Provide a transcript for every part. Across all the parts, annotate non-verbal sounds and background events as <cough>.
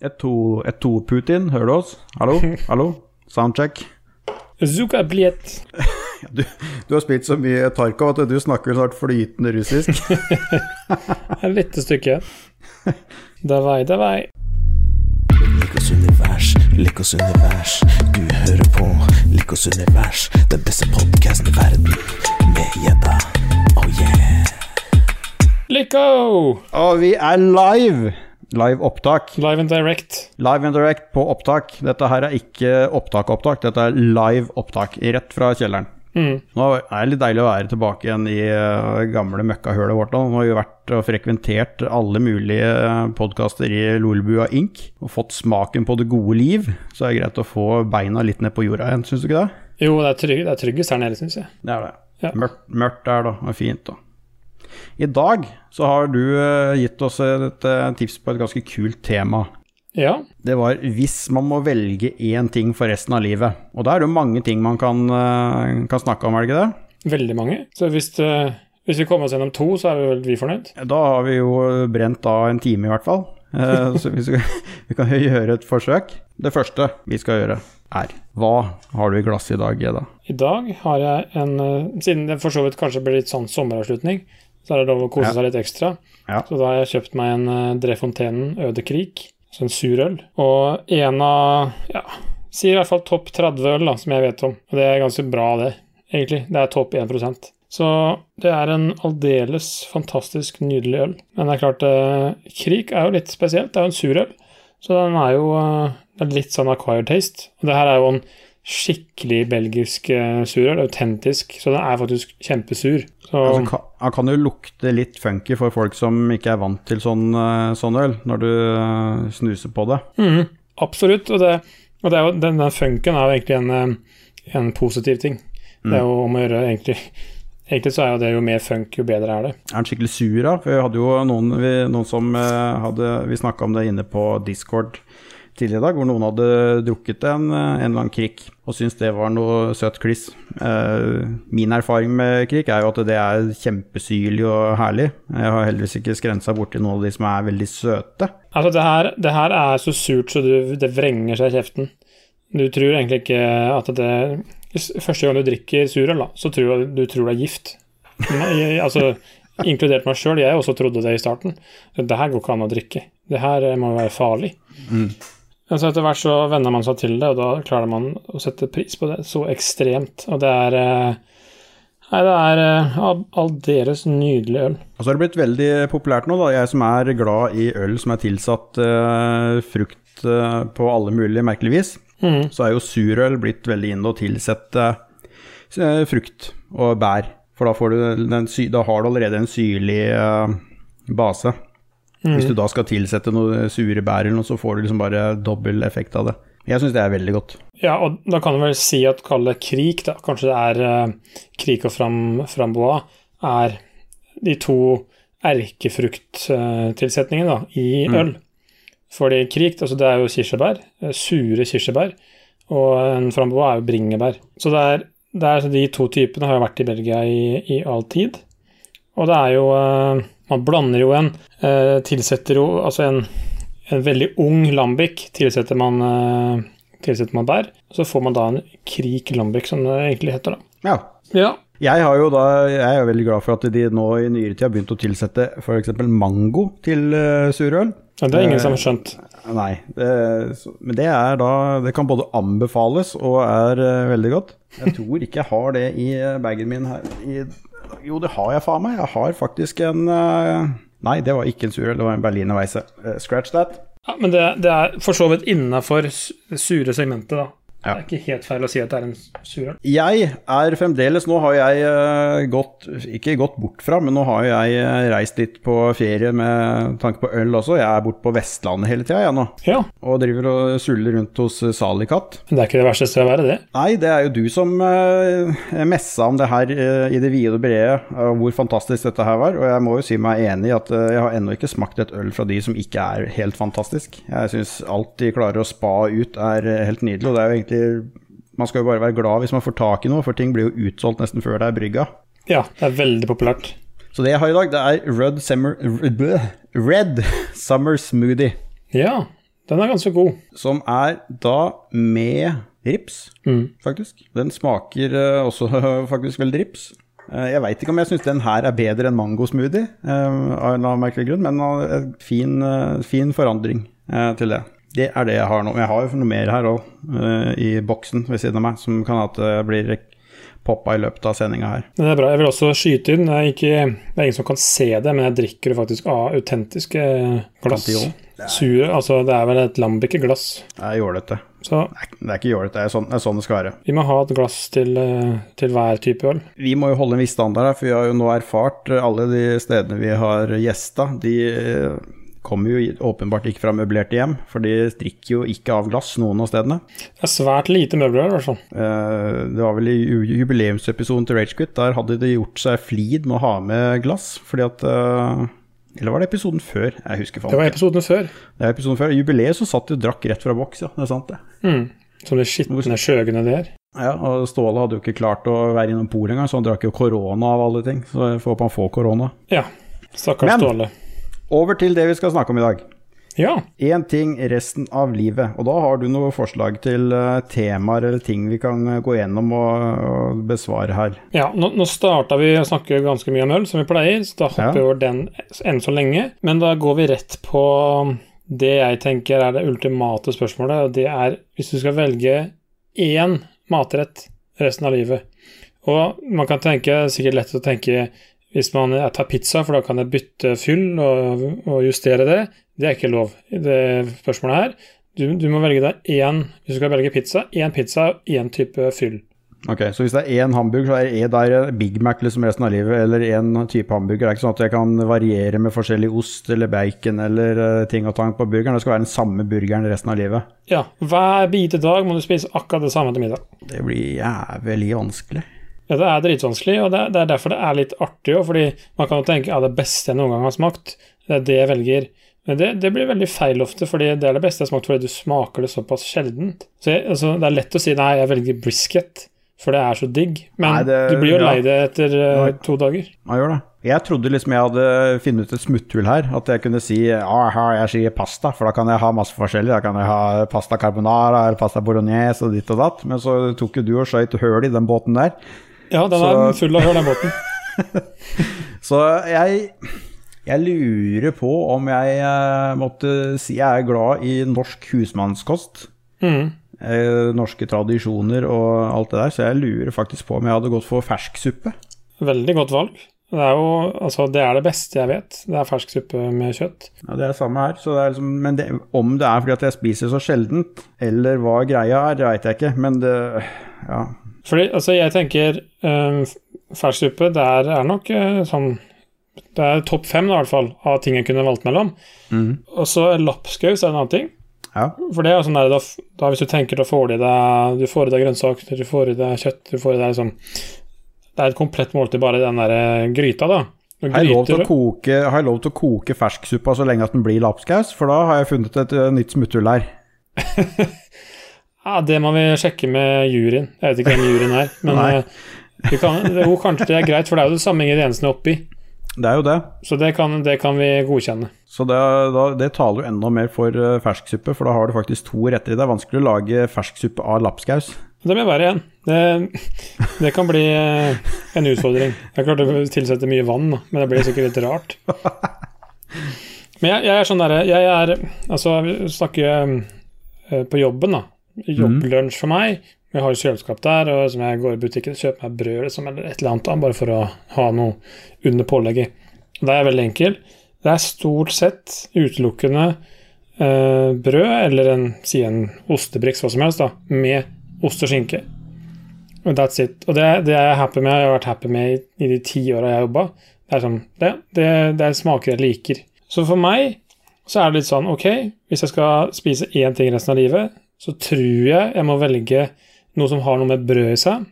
Et to, et to Putin, hører du oss? Hallo? <laughs> Hallo? Soundcheck. Zuka bliet. <laughs> Du, du har spilt så mye Tarkov at du snakker snart flytende russisk. <laughs> Et lite stykke. Davai, davai. Likos univers, Likos univers. Du hører på Likos univers, den beste podkasten i verden. Med gjedda. Oh yeah. Lico! Og vi er live! Live opptak. Live and direct. Live and direct på opptak. Dette her er ikke opptak-opptak, dette er live opptak. Rett fra kjelleren. Mm. Nå er det litt deilig å være tilbake igjen i uh, gamle møkkahølet vårt. Nå har vi vært og frekventert alle mulige podkaster i Lolbua Inc. og fått smaken på det gode liv. Så er det greit å få beina litt ned på jorda igjen, syns du ikke det? Jo, det er, trygg, det er tryggest her nede, syns jeg. Det er det. Ja. Mørkt, mørkt der, da. Og fint, da. I dag så har du uh, gitt oss et uh, tips på et ganske kult tema. Ja. Det var hvis man må velge én ting for resten av livet. Og da er det jo mange ting man kan, uh, kan snakke om, er det ikke det? Veldig mange. Så hvis, hvis vi kommer oss gjennom to, så er vi vel vi fornøyd. Da har vi jo brent av en time i hvert fall. Eh, <laughs> så vi, skal, vi kan gjøre et forsøk. Det første vi skal gjøre, er Hva har du i glasset i dag, Gedda? I dag har jeg en eh, Siden det for så vidt kanskje blir litt sånn sommeravslutning, så er det lov å kose seg litt ekstra. Så da har jeg kjøpt meg en uh, Drefontenen Øde Krik, altså en surøl. Og en av ja, sier i hvert fall topp 30 øl, da, som jeg vet om. Og det er ganske bra, det, egentlig. Det er topp 1% Så det er en aldeles fantastisk nydelig øl. Men det er klart, eh, Krik er jo litt spesielt. Det er jo en surøl. Så den er jo eh, litt sånn acquired taste. Og det her er jo en skikkelig belgisk eh, surøl, autentisk, så den er faktisk kjempesur. Så Altså, kan, Han kan jo lukte litt funky for folk som ikke er vant til sånn, eh, sånn øl, når du eh, snuser på det. Mm, absolutt. Og, det, og det jo, den, den funken er jo egentlig en, en positiv ting. Det er jo om å gjøre egentlig Egentlig så er jo det jo mer funk, jo bedre er det. Er den skikkelig sur, da? For vi hadde jo noen, vi, noen som hadde Vi snakka om det inne på Discord tidligere i dag, hvor noen hadde drukket en, eh, en eller annen krik og syntes det var noe søt kliss. Eh, min erfaring med krik er jo at det er kjempesyrlig og herlig. Jeg har heldigvis ikke skrensa borti noen av de som er veldig søte. Altså, det her, det her er så surt så du, det vrenger seg i kjeften. Du tror egentlig ikke at det Første gang du drikker surøl, så tror du, du tror det er gift. Jeg, altså, inkludert meg sjøl, jeg også trodde det i starten. Det her går ikke an å drikke. Det her eh, må være farlig. Men så etter hvert så venner man seg til det, og da klarer man å sette pris på det så ekstremt. Og det er eh, Nei, det er eh, aldeles nydelig øl. Og så har det blitt veldig populært nå, da. Jeg som er glad i øl som er tilsatt uh, frukt uh, på alle mulige merkelige vis, mm. så er jo surøl blitt veldig inne å tilsette uh, frukt og bær. For da, får du den da har du allerede en syrlig eh, base. Hvis du da skal tilsette noe sure bær eller noe, så får du liksom bare dobbel effekt av det. Jeg syns det er veldig godt. Ja, og da kan du vel si at kalle det krik, da. Kanskje det er uh, krik og fram, framboa er de to erkefrukttilsetningene uh, i øl. Fordi krik, altså det er jo kirsebær, eh, sure kirsebær, og en framboa er jo bringebær. Så det er, det er de to typene har jo vært i Belgia i, i all tid. Og det er jo eh, Man blander jo en eh, Tilsetter jo altså en, en veldig ung lambic tilsetter man eh, tilsetter man der. Så får man da en krik lambic, som det egentlig heter, da. Ja. Ja. Jeg, har jo da, jeg er veldig glad for at de nå i nyere tid har begynt å tilsette f.eks. mango til uh, surøl. Det er ingen som har skjønt. Nei, det, men det er da Det kan både anbefales og er eh, veldig godt. Jeg tror ikke jeg har det i bagen min her. I, jo, det har jeg faen meg. Jeg har faktisk en eh, Nei, det var ikke en surøl, det var en Berliner Weisse. Eh, scratch that. Ja, men det, det er for så vidt innafor sure segmentet, da. Ja. Det er ikke helt feil å si at det er en surøl. Jeg er fremdeles Nå har jeg eh, gått Ikke gått bort fra, men nå har jeg eh, reist litt på ferie med tanke på øl også. Jeg er borte på Vestlandet hele tida, jeg nå. Ja, Og driver og suller rundt hos Salikat. Salikatt. men det er ikke det verste stedet å være, det. Nei, det er jo du som messa om det her eh, i det vide og brede, hvor fantastisk dette her var. Og jeg må jo si meg enig i at eh, jeg har ennå ikke smakt et øl fra de som ikke er helt fantastisk. Jeg syns alt de klarer å spa ut, er eh, helt nydelig. Og det er jo egentlig Man skal jo bare være glad hvis man får tak i noe, for ting blir jo utsolgt nesten før det er brygga. Ja, det er veldig populært. Så det jeg har i dag, det er Red Summer, Red Summer Smoothie. Ja, Den er ganske god. som er da med rips, Mm. faktisk. Den smaker eh, også <laughs> faktisk veldig rips. Eh, jeg veit ikke om jeg syns den her er bedre enn mangosmoothie, uh, av en eller annen merkelig grunn, men en fin, eh, fin forandring eh, til det. Det er det jeg har nå. Men jeg har jo noe mer her òg, i boksen ved siden av meg, som kan at det blir poppa i løpet av sendinga her. Det er bra. Jeg vil også skyte inn, det er, ikke, det er ingen som kan se det, men jeg drikker faktisk av autentiske glass. Sure, altså det er vel et lambic-glass. Det er jålete. Så Det er- ikke jålete, det sånn det er sånn det skal være. vi må ha et glass til, eh, til hver type øl. Vi må jo holde en viss standard her, for vi har jo nå erfart eh, alle de stedene vi har gjesta, de eh, kommer jo åpenbart ikke fra møblerte hjem, for de strikker jo ikke av glass, noen av stedene. Det er svært lite møbler, i hvert fall. Eh, Det var vel i jubileumsepisoden til Ragequit, der hadde de gjort seg flid med å ha med glass, fordi at eh, Eller var det episoden før? Jeg husker faen Det var episoden før. Det var episoden før. I jubileet så satt de og drakk rett fra boks, ja. Det er sant, det. Mm. Som de skitne skjøgene de er. Ja, og Ståle hadde jo ikke klart å være innom polet engang, så han drakk jo korona av alle ting. Så jeg får håpe han får korona. Ja. Stakkars Ståle. Over til det vi skal snakke om i dag. Ja. Én ting resten av livet. Og da har du noen forslag til eh, temaer eller ting vi kan eh, gå gjennom og, og besvare her. ja nå, nå starta vi å snakke ganske mye om øl, som vi pleier, så da hopper vi Ja. over den enn så lenge. Men da går vi rett på det jeg tenker er det ultimate spørsmålet, og det er hvis du skal velge én matrett resten av livet. Og man kan tenke, sikkert lett å tenke hvis man jeg tar pizza, for da kan jeg bytte fyll og, og justere det. Det er ikke lov i det spørsmålet her. Du, du må velge deg én Hvis du skal velge pizza, én pizza og én type fyll. Ok, Så hvis det er én hamburger, så er det, er Big Mac liksom resten av livet, eller én type hamburger. Det er ikke sånn at jeg kan variere med forskjellig ost eller bacon eller eh, ting og tang på burgeren. Det skal være den samme burgeren resten av livet. Ja, hver bite dag må du spise akkurat det samme til middag. Det blir jævlig vanskelig. Ja, det er dritvanskelig, og det er, det er derfor det er litt artig òg, fordi man kan jo tenke ja, det beste jeg noen gang har smakt, det er det jeg velger. Men det, det blir veldig feil ofte, fordi det er det beste jeg har smakt fordi du smaker det såpass sjeldent. Så jeg, altså, det er lett å si nei, jeg velger brisket, for det er så digg, men Nei, det- du blir jo ja. lei det etter uh, to dager. Man gjør det. Jeg trodde liksom jeg hadde funnet ut et smutthull her. At jeg kunne si ja, jeg sier pasta, for da kan jeg ha masse forskjellig. Da kan jeg ha pasta carbonara eller pasta bolognese og ditt og datt. Men så tok jo du og skøyt høl i den båten der. Ja, den Så- er full av hull, den båten. <laughs> Så jeg, jeg lurer på om jeg eh, måtte si jeg er glad i norsk husmannskost. Mm. Eh, norske tradisjoner og alt det der. Så jeg lurer faktisk på om jeg hadde gått for fersksuppe. Veldig godt valg. Det er jo altså, det er det beste jeg vet. Det er fersk suppe med kjøtt. Ja, Det er samme her. Så det er liksom, men det, om det er fordi at jeg spiser så sjeldent, eller hva greia er, det veit jeg ikke. Men det Ja. Fordi, altså, jeg tenker um, fersk det der er nok eh, sånn Det er topp fem, i hvert fall, av ting jeg kunne valgt mellom. Mm. Og så lapskaus er en annen ting. ja. For det er sånn der, da, da hvis du tenker, da får du i deg Du får i deg grønnsaker, du får i deg kjøtt, du får i deg liksom Det er et komplett måltid, bare den der eh, gryta, da. Har jeg, lov til å koke, har jeg lov til å koke fersksuppa så lenge at den blir lapskaus? For da har jeg funnet et eh, nytt smutthull her. <laughs> Ja, det må vi sjekke med juryen. Jeg vet ikke hvem juryen er, <laughs> men eh, kan, det, jo, kanskje det er greit, for det er jo det samme ingrediensene oppi. Det er jo det. Så det kan, det kan vi godkjenne. Så det, da, det taler jo enda mer for eh, fersksuppe, for da har du faktisk to retter i. Er vanskelig å lage fersksuppe av lapskaus. Det blir verre igjen. Det, det kan bli eh, en utfordring. Det er klart å tilsetter mye vann, men det blir sikkert litt rart. <laughs> Men jeg, jeg er sånn derre Jeg er Altså, snakker på jobben, da. Jobblunsj for meg. Jeg har jo kjøleskap der, og som jeg går i butikken og kjøper meg brød liksom, eller et eller annet, bare for å ha noe under pålegget. Det er veldig enkelt. Det er stort sett utelukkende eh, brød, eller en, si en ostebriks, hva som helst, da, med ost og skinke. Og that's it. Og det, det er jeg happy med. Jeg har vært happy med i, i de ti åra jeg har jobba. Det er sånn, det, det, det er smaker jeg liker. Så for meg så er det litt sånn, ok, hvis jeg skal spise én ting resten av livet, så tror jeg jeg må velge noe som har noe med brød i seg.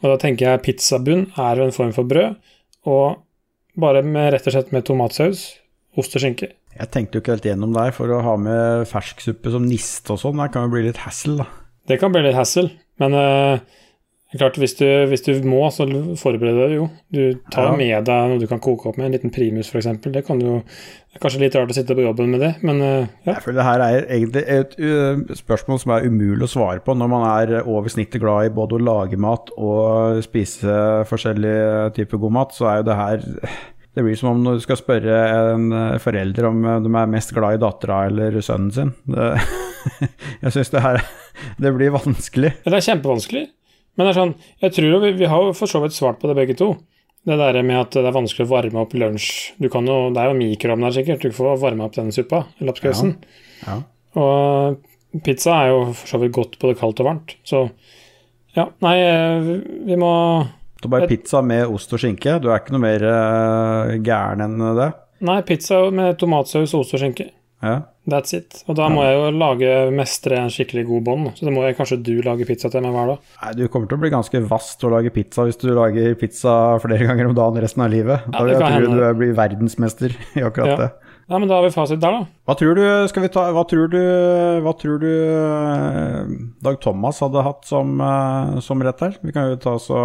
Og da tenker jeg pizzabunn er jo en form for brød, og bare med, rett og slett med tomatsaus, ost og skinke. Jeg tenkte jo ikke helt gjennom der, for å ha med fersksuppe som niste og sånn, det kan jo bli litt hassle, da. Det kan bli litt hassle, men er klart, hvis du, hvis du må, så forbereder du jo. Du tar Ja. med deg noe du kan koke opp med, en liten primus f.eks. Det kan du, Det er kanskje litt rart å sitte på jobben med det, men eh, ja. Jeg føler det her er egentlig et uh, spørsmål som er umulig å svare på når man er over snittet glad i både å lage mat og spise forskjellige typer god mat. Så er jo det her Det blir som om du skal spørre en eh, forelder om eh, de er mest glad i dattera eller sønnen sin. Det, <laughs> jeg syns det her Det blir vanskelig. Det er kjempevanskelig. Men det er sånn, jeg tror vi, vi har for så vidt svart på det begge to. Det der med at det er vanskelig å varme opp lunsj. Du kan jo, Det er jo mikroovn der sikkert, du får varme opp den suppa. eller oppskriften. Ja. Og pizza er jo for så vidt godt både kaldt og varmt. Så ja, nei, eh, vi må er bare pizza med ost og skinke. Du er ikke noe mer eh, gæren enn det. Nei, pizza med tomatsaus, ost og skinke. Ja. That's it. Og da må jeg jo lage mestre en skikkelig god bånd. Så det må jeg kanskje du lage pizza til meg hver dag. Nei, Du kommer til å bli ganske vass til å lage pizza hvis du lager pizza flere <laughs> ganger om dagen resten av livet. Da vil jeg tro du blir verdensmester <laughs> i akkurat Ja. det. Ja, men da har vi fasit der, da. Hva tror du skal vi ta, hva tror du, hva tror du eh, Dag Thomas hadde hatt som, eh, som rett her? Vi kan jo ta så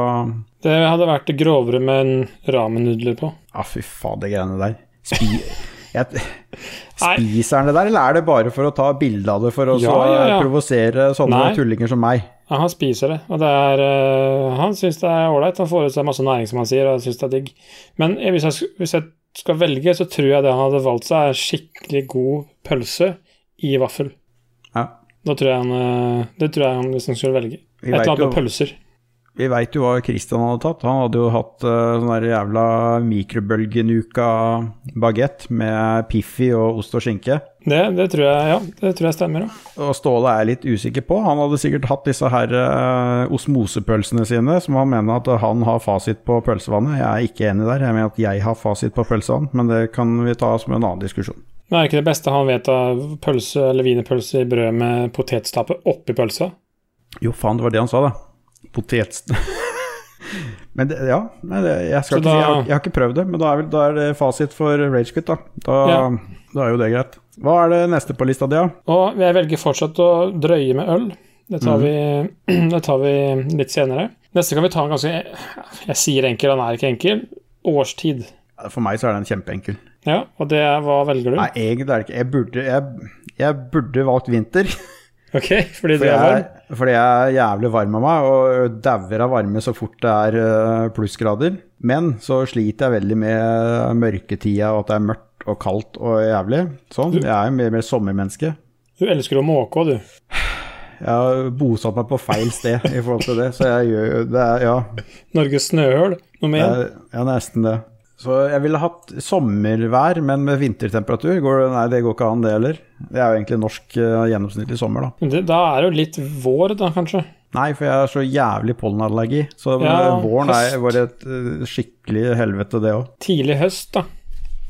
Det hadde vært grovere med en ramen-nudler på. Ja, fy faen, det greiene der. Spi, <laughs> jeg, spiser han det der, eller er det bare for å ta bilde av det for å Ja, så, ja, ja. provosere sånne Nei. tullinger som meg? Ja, han spiser det, og det er øh, Han syns det er ålreit. Han får i seg masse næring, som han sier, og han syns det er digg. Men hvis jeg, hvis jeg skal velge, så tror jeg det han hadde valgt seg, er skikkelig god pølse i vaffel. Ja. Da tror jeg han øh, Det tror jeg han liksom skulle velge. Vi Et eller annet med pølser. Vi veit jo hva Christian hadde tatt. Han hadde jo hatt uh, sånn der jævla mikrobølgenuka bagett med Piffi og ost og skinke. Det, det tror jeg ja, det tror jeg stemmer. Ja. Og Ståle er litt usikker på. Han hadde sikkert hatt disse her uh, osmosepølsene sine, som han mener at han har fasit på pølsevannet. Jeg er ikke enig der. Jeg mener at jeg har fasit på pølsevann, men det kan vi ta som en annen diskusjon. Men er ikke det beste han vet av pølse eller wienerpølse i brød med potetstappe oppi pølsa? Jo, faen, det var det han sa, da. Potet... <laughs> men det, ja, nei, det, jeg, ikke, si- jeg, har, jeg har ikke prøvd det, men da er, vel, da er det fasit for Ragequit, da. Da, Ja. da er jo det greit. Hva er det neste på lista di, da? Og jeg velger fortsatt å drøye med øl. Det tar, vi, <clears throat> det tar vi litt senere. Neste kan vi ta en ganske Jeg sier enkel, han er ikke enkel. Årstid. For meg så er den kjempeenkel. Ja, og det Hva velger du? Nei, egentlig er det ikke Jeg burde, jeg, jeg burde valgt vinter. <laughs> Ok, fordi du For er varm? Jeg, fordi jeg er jævlig varm av meg, og dauer av varme så fort det er eh, plussgrader. Men så sliter jeg veldig med mørketida, og at det er mørkt og kaldt og jævlig. Sånn. Jeg er jo mer, mer sommermenneske. Du elsker å måke òg, du. Jeg har bosatt meg på feil sted i forhold til det, så jeg gjør jo det. Er, ja, Norges snøhøl, nummer én. ja, nesten det. Så jeg ville hatt sommervær, men med vintertemperatur. Går, det- nei, det går ikke an, det heller. Det er jo egentlig norsk uh, gjennomsnittlig sommer, da. Det- Da er det jo litt vår, da, kanskje. Nei, for jeg har så jævlig pollenallergi. Så Ja, våren er høst. bare et uh, skikkelig helvete, det òg. Tidlig høst, da.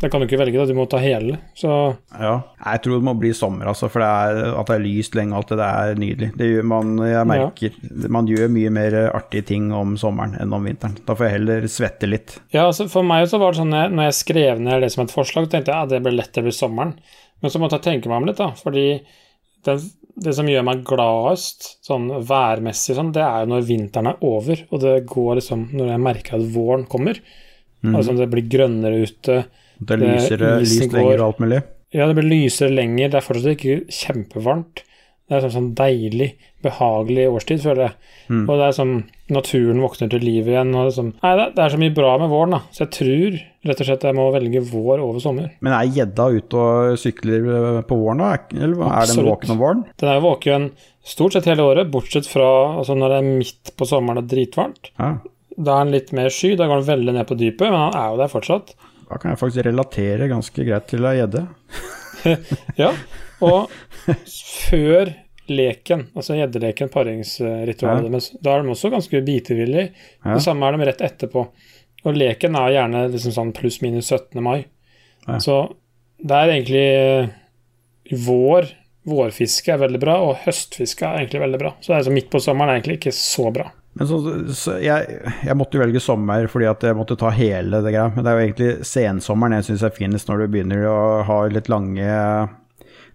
Det kan du ikke velge, da. Du må ta hele. Så Ja. Jeg tror det må bli sommer, altså. For det er, at det er lyst lenge og alt det, det er nydelig. Det gjør man, jeg merker Man gjør mye mer artige ting om sommeren enn om vinteren. Da får jeg heller svette litt. Ja, altså For meg så var det sånn, når jeg skrev ned det som et forslag, tenkte jeg at ja, det ble lett, det blir sommeren. Men så måtte jeg tenke meg om litt, da. Fordi det, det som gjør meg gladest, sånn værmessig, sånn, det er jo når vinteren er over, og det går liksom Når jeg merker at våren kommer. Altså det blir grønnere ute. Det er lysere, isen lyst lenger og alt mulig. Ja, det blir lysere lenger. Det er fortsatt ikke kjempevarmt. Det er sånn, sånn deilig, behagelig årstid, føler jeg. Mm. Og det er sånn naturen våkner til liv igjen. Og sånn, nei, det, er så mye bra med våren, da. Så jeg tror rett og slett jeg må velge vår over sommer. Men er gjedda ute og sykler på våren, da? Eller er den våken om våren? Den er jo våken stort sett hele året, bortsett fra altså når det er midt på sommeren og dritvarmt. Ja. Da er den litt mer sky, da går den veldig ned på dypet, men han er jo der fortsatt. Da kan jeg faktisk relatere ganske greit til ei gjedde. <laughs> Ja, og før leken, altså gjeddeleken, paringsritualet Ja. deres, da er de også ganske bitevillige. Ja. Det samme er de rett etterpå. Og leken er gjerne liksom sånn pluss-minus 17. mai. Ja. Så det er egentlig vår Vårfiske er veldig bra, og høstfiske er egentlig veldig bra. Så det er så midt på sommeren er egentlig ikke så bra. Men så, så jeg, jeg måtte velge sommer fordi at jeg måtte ta hele det greia. Men det er jo egentlig sensommeren jeg syns er finest, når du begynner å ha litt lange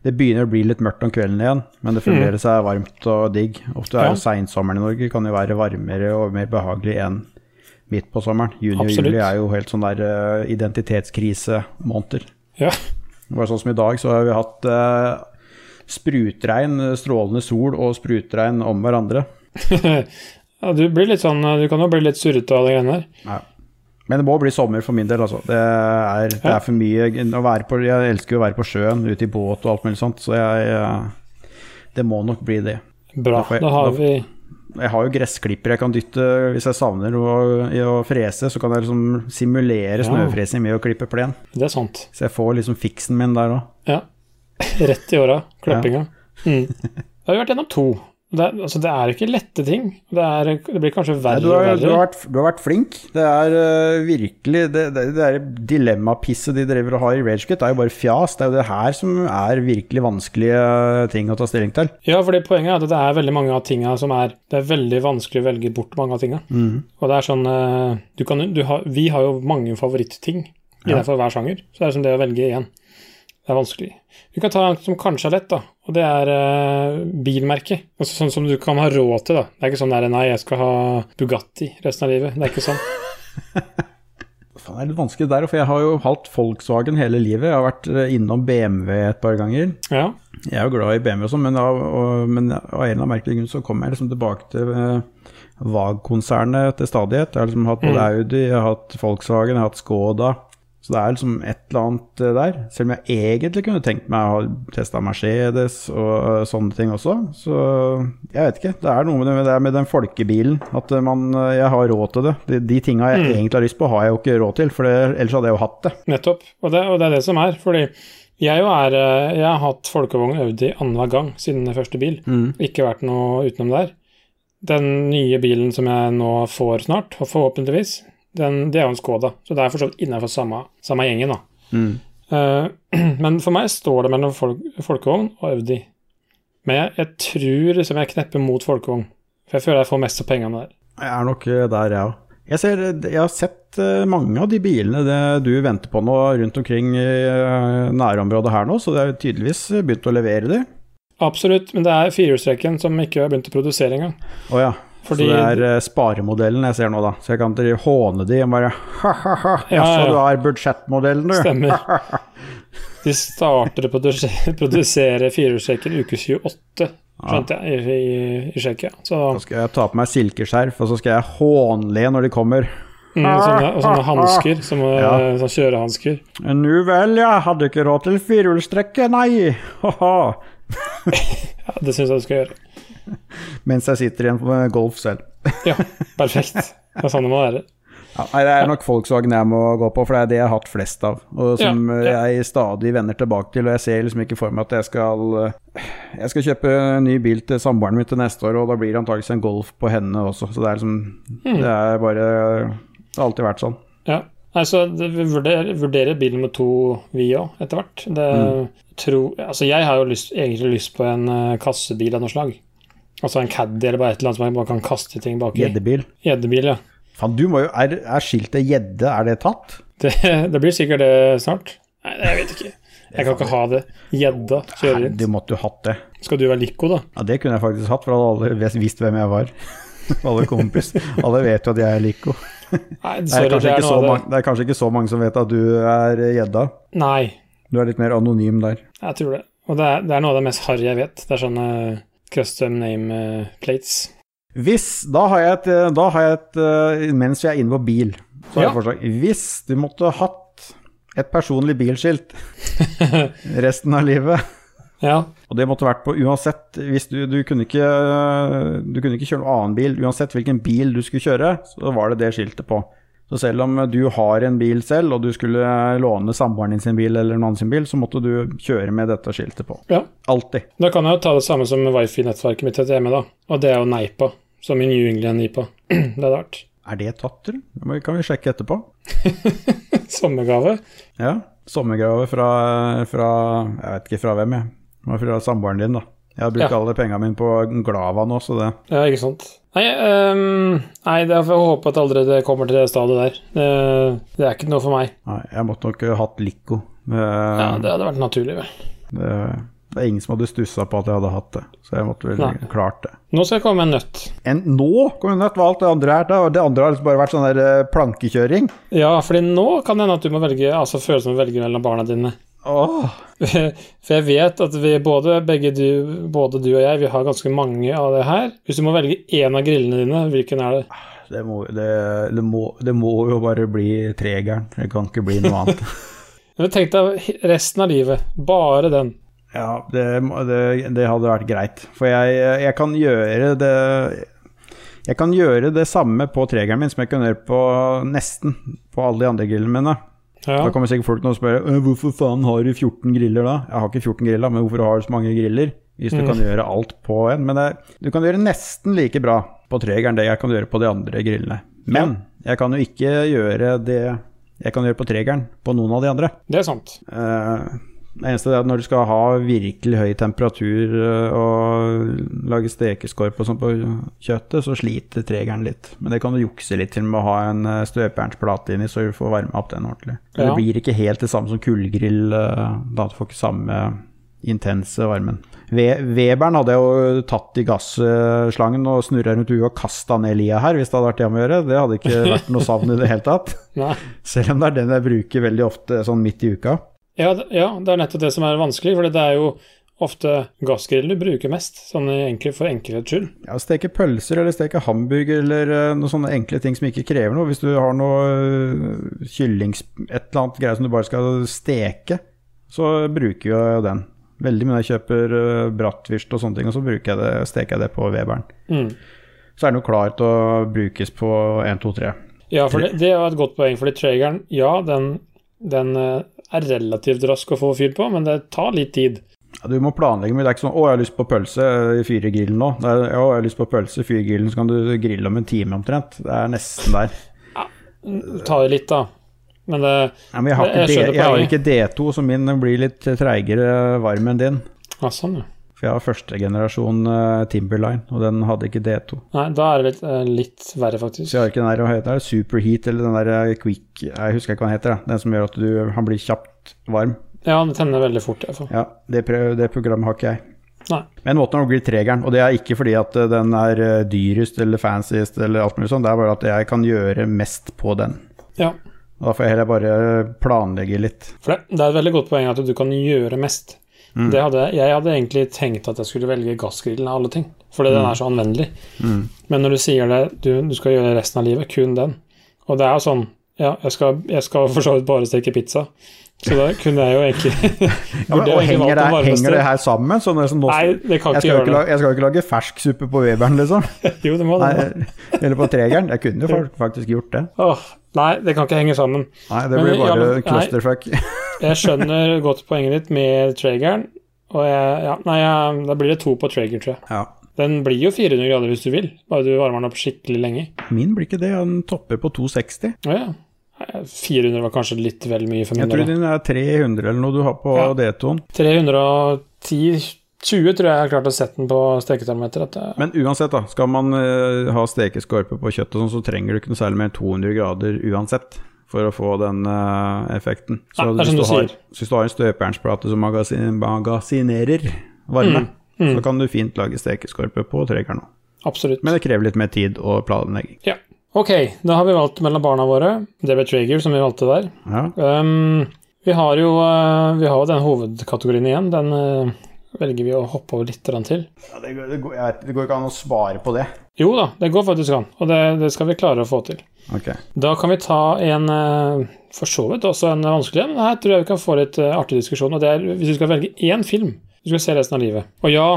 Det begynner å bli litt mørkt om kvelden igjen, men det fremdeles er varmt og digg. Ofte er Ja. jo seinsommeren i Norge kan jo være varmere og mer behagelig enn midt på sommeren. Juni og juli er jo helt sånn der uh, identitetskrisemåneder. Ja. Bare sånn som i dag, så har vi hatt eh, sprutregn, strålende sol og sprutregn om hverandre. <laughs> ja, du blir litt sånn Du kan jo bli litt surrete av de greiene der. Ja. Men det må bli sommer for min del, altså. Det er, det er for mye å være på Jeg elsker jo å være på sjøen, ute i båt og alt mulig sånt, så jeg eh, Det må nok bli det. Bra. Da jeg- Da har vi Jeg har jo gressklipper jeg kan dytte hvis jeg savner å, å frese, så kan jeg liksom simulere Ja. snøfresing med å klippe plen. Det er sant. Så jeg får liksom fiksen min der òg. Ja. <laughs> Rett i åra. Klippinga. Mm. Da har vi vært gjennom to. Det altså, det er ikke lette ting. Det, er, det blir kanskje verre og verre. du, har vært- du har vært flink. Det er uh, virkelig Det, det, det dilemmapisset de driver og har i Ragequit, er jo bare fjas. Det er jo det her som er virkelig vanskelige ting å ta stilling til. Ja, fordi poenget er at det er veldig mange av tinga som er Det er veldig vanskelig å velge bort mange av tinga. Og det er sånn uh, du kan, du har, Vi har jo mange favoritting Ja. innenfor hver sjanger, så det er som det å velge én. Det er vanskelig. Vi kan ta en som kanskje er lett, da, og det er eh, bilmerke. Altså Sånn som du kan ha råd til, da. Det er ikke sånn der nei, jeg skal ha Bugatti resten av livet. Det er ikke sånn. <laughs> Det er litt vanskelig der, for jeg har jo hatt Volkswagen hele livet. Jeg har vært eh, innom BMW et par ganger. Ja. Jeg er jo glad i BMW og sånn, men, av- og- men av en eller merkelig grunn så kommer jeg liksom tilbake til eh, VAG-konsernet til stadighet. Jeg har liksom hatt både Mm. Audi, jeg har hatt Volkswagen, jeg har hatt Skoda. Så det er liksom et eller annet eh, der. Selv om jeg egentlig kunne tenkt meg å ha testa Mercedes og eh, sånne ting også. Så jeg vet ikke. Det er noe med det, med den folkebilen. At eh, man, jeg har råd til det. De, de tinga jeg Mm. egentlig har lyst på, har jeg jo ikke råd til. For det, ellers hadde jeg jo hatt det. Nettopp. Og det, og det er det som er. Fordi jeg jo er Jeg har hatt folkevogn Audi annenhver gang siden første bil. Ikke vært noe utenom der. Den nye bilen som jeg nå får snart, forhåpentligvis, den, det er jo en Skoda. Så det er for så vidt innenfor samme, samme gjengen, da. Mm. Uh, <clears throat> men for meg står det mellom folk, folkevogn og Audi. Men jeg, jeg tror liksom jeg knepper mot folkevogn. For jeg føler jeg får mest av pengene der. Jeg er nok eh, der, jeg òg. Jeg, ser, jeg har sett eh, mange av de bilene det du venter på nå rundt omkring i eh, nærområdet her nå, så det er tydeligvis begynt å levere de. Absolutt, men det er firehjulstrekken som ikke har begynt å produsere engang. Oh, ja. Fordi- så det er eh, sparemodellen jeg ser nå, da. Så jeg kan drive håne de og bare ha-ha-ha, Ja, ja. du har budsjettmodellen, du. Stemmer. <laughs> De starter å <laughs> produsere, firehjulstrekker uke 28, skjønte jeg, i, i, i Tsjekkia. Så da skal jeg ta på meg silkeskjerf, og så skal jeg hånle når de kommer. mm, sånne, og sånne hansker, som, Ja. sånne kjørehansker. Nu vel, ja. hadde ikke råd til firehjulstrekket, nei. <laughs> Ha-ha. Ja, det syns jeg du skal gjøre. <laughs> Mens jeg sitter igjen en eh, Golf selv. Ja, perfekt. Det er sånn det må være. Ja, nei, det er nok Volkswagen jeg må gå på, for det er det jeg har hatt flest av. Og som Ja, eh, ja. jeg stadig vender tilbake til, og jeg ser liksom ikke for meg at jeg skal eh, Jeg skal kjøpe en ny bil til samboeren min til neste år, og da blir det antakeligvis en Golf på henne også. Så det er liksom mm. Det er bare Det har alltid vært sånn. Ja. Nei, så det- vi vurderer, vurderer bil nummer to, vi òg, etter hvert. Det tror Altså, jeg har jo lyst, egentlig lyst på en kassebil av noe slag. Altså en Caddy eller bare et eller annet som man bare kan kaste ting baki. Gjeddebil. Gjeddebil, ja. Fan, du må jo Er, er skiltet gjedde, er det tatt? Det, <laughs> det blir sikkert det snart. Nei, jeg vet ikke. Jeg kan ikke ha det. Gjedda kjører rundt. Du måtte jo hatt det. Skal du være Lico, da? Ja, det kunne jeg faktisk hatt, for da hadde alle vis- visst hvem jeg var. <laughs> alle kompis. Alle vet jo at jeg er Lico. Nei, Det er, det kanskje er ikke så mange, det er kanskje ikke så mange som vet at du er gjedda. Nei, Du er litt mer anonym der. jeg tror det. Og det er, det er noe av det mest harry jeg vet. Det er sånne custom name eh, plates. Hvis Da har jeg et, da har jeg et eh, Mens vi er inne på bil, så har jeg Ja. forslag. Hvis du måtte hatt et personlig bilskilt <laughs> resten av livet, Ja. og det måtte vært på uansett du, du kunne ikke Du kunne ikke kjøre noen annen bil, uansett hvilken bil du skulle kjøre, så var det det skiltet på. Så selv om du har en bil selv, og du skulle låne samboeren din sin bil eller noen annen sin bil, så måtte du kjøre med dette skiltet på. ja. Alltid. Da kan jeg jo ta det samme som wifi-nettverket mitt heter hjemme, da. Og det er jo Neipa. Som i New England Nipa. <clears throat> det er rart. Er det tatt, du? Det kan vi sjekke etterpå. <laughs> Sommergave. Ja. Sommergave fra, fra Jeg vet ikke fra hvem, jeg. Fra samboeren din, da. Jeg har brukt Ja. alle pengene mine på Glava nå, så det Ja, ikke sant. Nei, um, nei det får jeg håpe at aldri det kommer til det stadiet der. Det, det er ikke noe for meg. Nei, jeg måtte nok hatt Lico. Det, Ja, Det hadde vært naturlig, vel. det, Det er ingen som hadde stussa på at jeg hadde hatt det, så jeg måtte vel Nei. klart det. Nå skal jeg komme med en nøtt. En, nå kommer en nøtt? hva alt det andre er. da. Det andre har liksom bare vært sånn der eh, plankekjøring. Ja, fordi nå kan det hende at du må velge Altså følelsen som å velge mellom barna dine. Åh, For jeg vet at vi både, begge du, både du og jeg, vi har ganske mange av det her. Hvis du må velge én av grillene dine, hvilken er det? det må, det, det, må, det må jo bare bli tregeren. Det kan ikke bli noe annet. <laughs> Men tenk deg resten av livet. Bare den. Ja, det, det, det hadde vært greit. For jeg, jeg kan gjøre det Jeg kan gjøre det samme på tregeren min som jeg kan gjøre på nesten på alle de andre grillene mine. Ja. Da kommer sikkert folk til å spørre «Øh, hvorfor faen har du 14 griller da? Jeg har ikke 14 griller, men hvorfor har du så mange griller? Hvis du Mm. kan gjøre alt på en. Men det, du kan gjøre nesten like bra på tregeren det jeg kan gjøre på de andre grillene. Men jeg kan jo ikke gjøre det jeg kan gjøre på tregeren på noen av de andre. Det er sant. Eh, Det eneste er at når du skal ha virkelig høy temperatur eh, og lage stekeskorpe og sånn på kjøttet, så sliter tregeren litt. Men det kan du jukse litt til med å ha en eh, støpejernsplate inni, så du får varma opp den ordentlig. Ja. det blir ikke helt det samme som kullgrill, eh, da du får ikke samme intense varmen. Weberen hadde jo tatt i gasslangen og snurra rundt huet og kasta ned lia her, hvis det hadde vært det å gjøre. Det hadde ikke vært noe savn i det hele tatt. <laughs> Selv om det er den jeg bruker veldig ofte sånn midt i uka. Ja, ja, det er nettopp det som er vanskelig, for det er jo ofte gassgrillen du bruker mest, sånn i enkel, for enkelhets skyld. Ja, Steke pølser eller steke hamburger eller eh, noen sånne enkle ting som ikke krever noe. Hvis du har noe eh, kyllings... et eller annet greier som du bare skal steke, så bruker jo den. Veldig mye når jeg kjøper uh, bratwurst og sånne ting, og så jeg det, steker jeg det på Weberen. Mm. Så er den jo klar til å brukes på 1, 2, 3. Ja, for det, det er et godt poeng, fordi Trageren, ja, den, den eh, er relativt rask å få fyr på, men det tar litt tid. Ja, du må planlegge mye. Det er ikke sånn 'Å, jeg har lyst på pølse i fyregrillen nå'. Det er, 'Å, jeg har lyst på pølse i fyregrillen', så kan du grille om en time omtrent. Det er nesten der. Det tar jo litt, da. Men det Ja, men jeg har, Jeg ikke, D, jeg har ikke D2, så min blir litt treigere varm enn din. Ja, sånn, ja. For jeg har første generasjon eh, Timberline, og den hadde ikke D2. Nei, da er det litt, eh, litt verre, Så jeg har ikke den der, hva heter det, Superheat eller den der eh, Quick Jeg husker ikke hva den heter, da. den som gjør at du, han blir kjapt varm. Ja, den tenner veldig fort, fall. Ja, det, det programmet har ikke jeg. Nei. Men måten å bli tregeren, og det er ikke fordi at den er dyrest eller fanciest eller alt mulig sånt, det er bare at jeg kan gjøre mest på den. Ja, Da får jeg heller bare planlegge litt. for det, det er et veldig godt poeng at du kan gjøre mest. Mm. Hadde, jeg hadde egentlig tenkt at jeg skulle velge gassgrillen av alle ting, fordi den er så anvendelig. Mm. Men når du sier det, du, du skal gjøre resten av livet, kun den. Og det er jo sånn, ja, jeg skal, jeg skal for så vidt bare steke pizza. Så da kunne jeg jo egentlig Ja, <laughs> og henger det, henger det her sammen? Sånn, som nå, Nei, det kan ikke gjøre ikke lage, jeg skal jo ikke lage fersksuppe på Weberen, liksom. <laughs> Jo, det må det. Nei, eller på tregeren. Jeg kunne jo faktisk gjort det. Åh, nei, det kan ikke henge sammen. Nei, det blir men, bare ja, clusterfuck. <laughs> Jeg skjønner godt poenget ditt med Trageren. Og jeg, ja, nei, jeg, da blir det to på Trager, tror jeg. Ja. Den blir jo 400 grader hvis du vil, bare du varmer den opp skikkelig lenge. Min blir ikke det, den topper på 260. Å ja. Nei, 400 var kanskje litt vel mye for min Jeg tror del. din er 300 eller noe du har på Ja. D2-en. 310 20 tror jeg jeg har klart å sette den på steketermometer. At det, Men uansett, da. Skal man uh, ha stekeskorpe på kjøttet, sånn, så trenger du ikke noe særlig mer enn 200 grader uansett. For å få den uh, effekten. Så ja, hvis, du har, hvis du har en støpejernsplate som magasin, magasinerer varme, Mm, mm. så kan du fint lage stekeskorpe på tregeren òg. absolutt. Men det krever litt mer tid og planlegging. Ja. Ok, da har vi valgt mellom barna våre. Det ble Traeger, som vi valgte der. Ja. Um, vi har jo uh, vi har den hovedkategorien igjen. Den uh, velger vi å hoppe over litt grann til. Ja, det, går, det, går, jeg vet, det går ikke an å spare på det. Jo da, det går faktisk an, og det, det skal vi klare å få til. Okay. Da kan vi ta en uh, for så vidt også en vanskelig en, her tror jeg vi kan få litt uh, artig diskusjon. Og det er hvis du skal velge én film du skal se resten av livet. Og ja,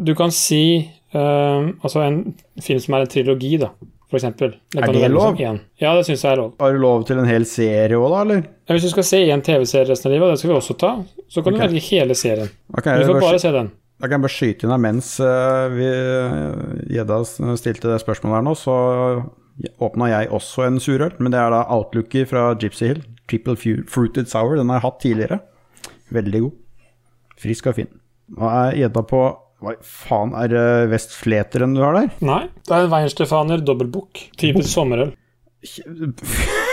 du kan si uh, altså en film som er en trilogi, da, for eksempel. Er det lov? som. Ja, det syns jeg er lov. Har du lov til en hel serie òg, da, eller? Ja, Hvis du skal se én TV-serie resten av livet, og det skal vi også ta, så kan okay. du velge hele serien. Okay, Du får bare, bare se den. da kan jeg bare skyte inn her mens Gjedda uh, stilte det spørsmålet her nå, så åpna jeg også en surøl. Men det er da Outlooker fra Gypsy Hill. Triple Fruited Sour. Den har jeg hatt tidligere. Veldig god. Frisk og fin. Nå er gjedda på Hva faen, er det Vestfleteren du har der? Nei, det er en Weihenstefaner dobbeltbukk. Typisk sommerøl. <laughs>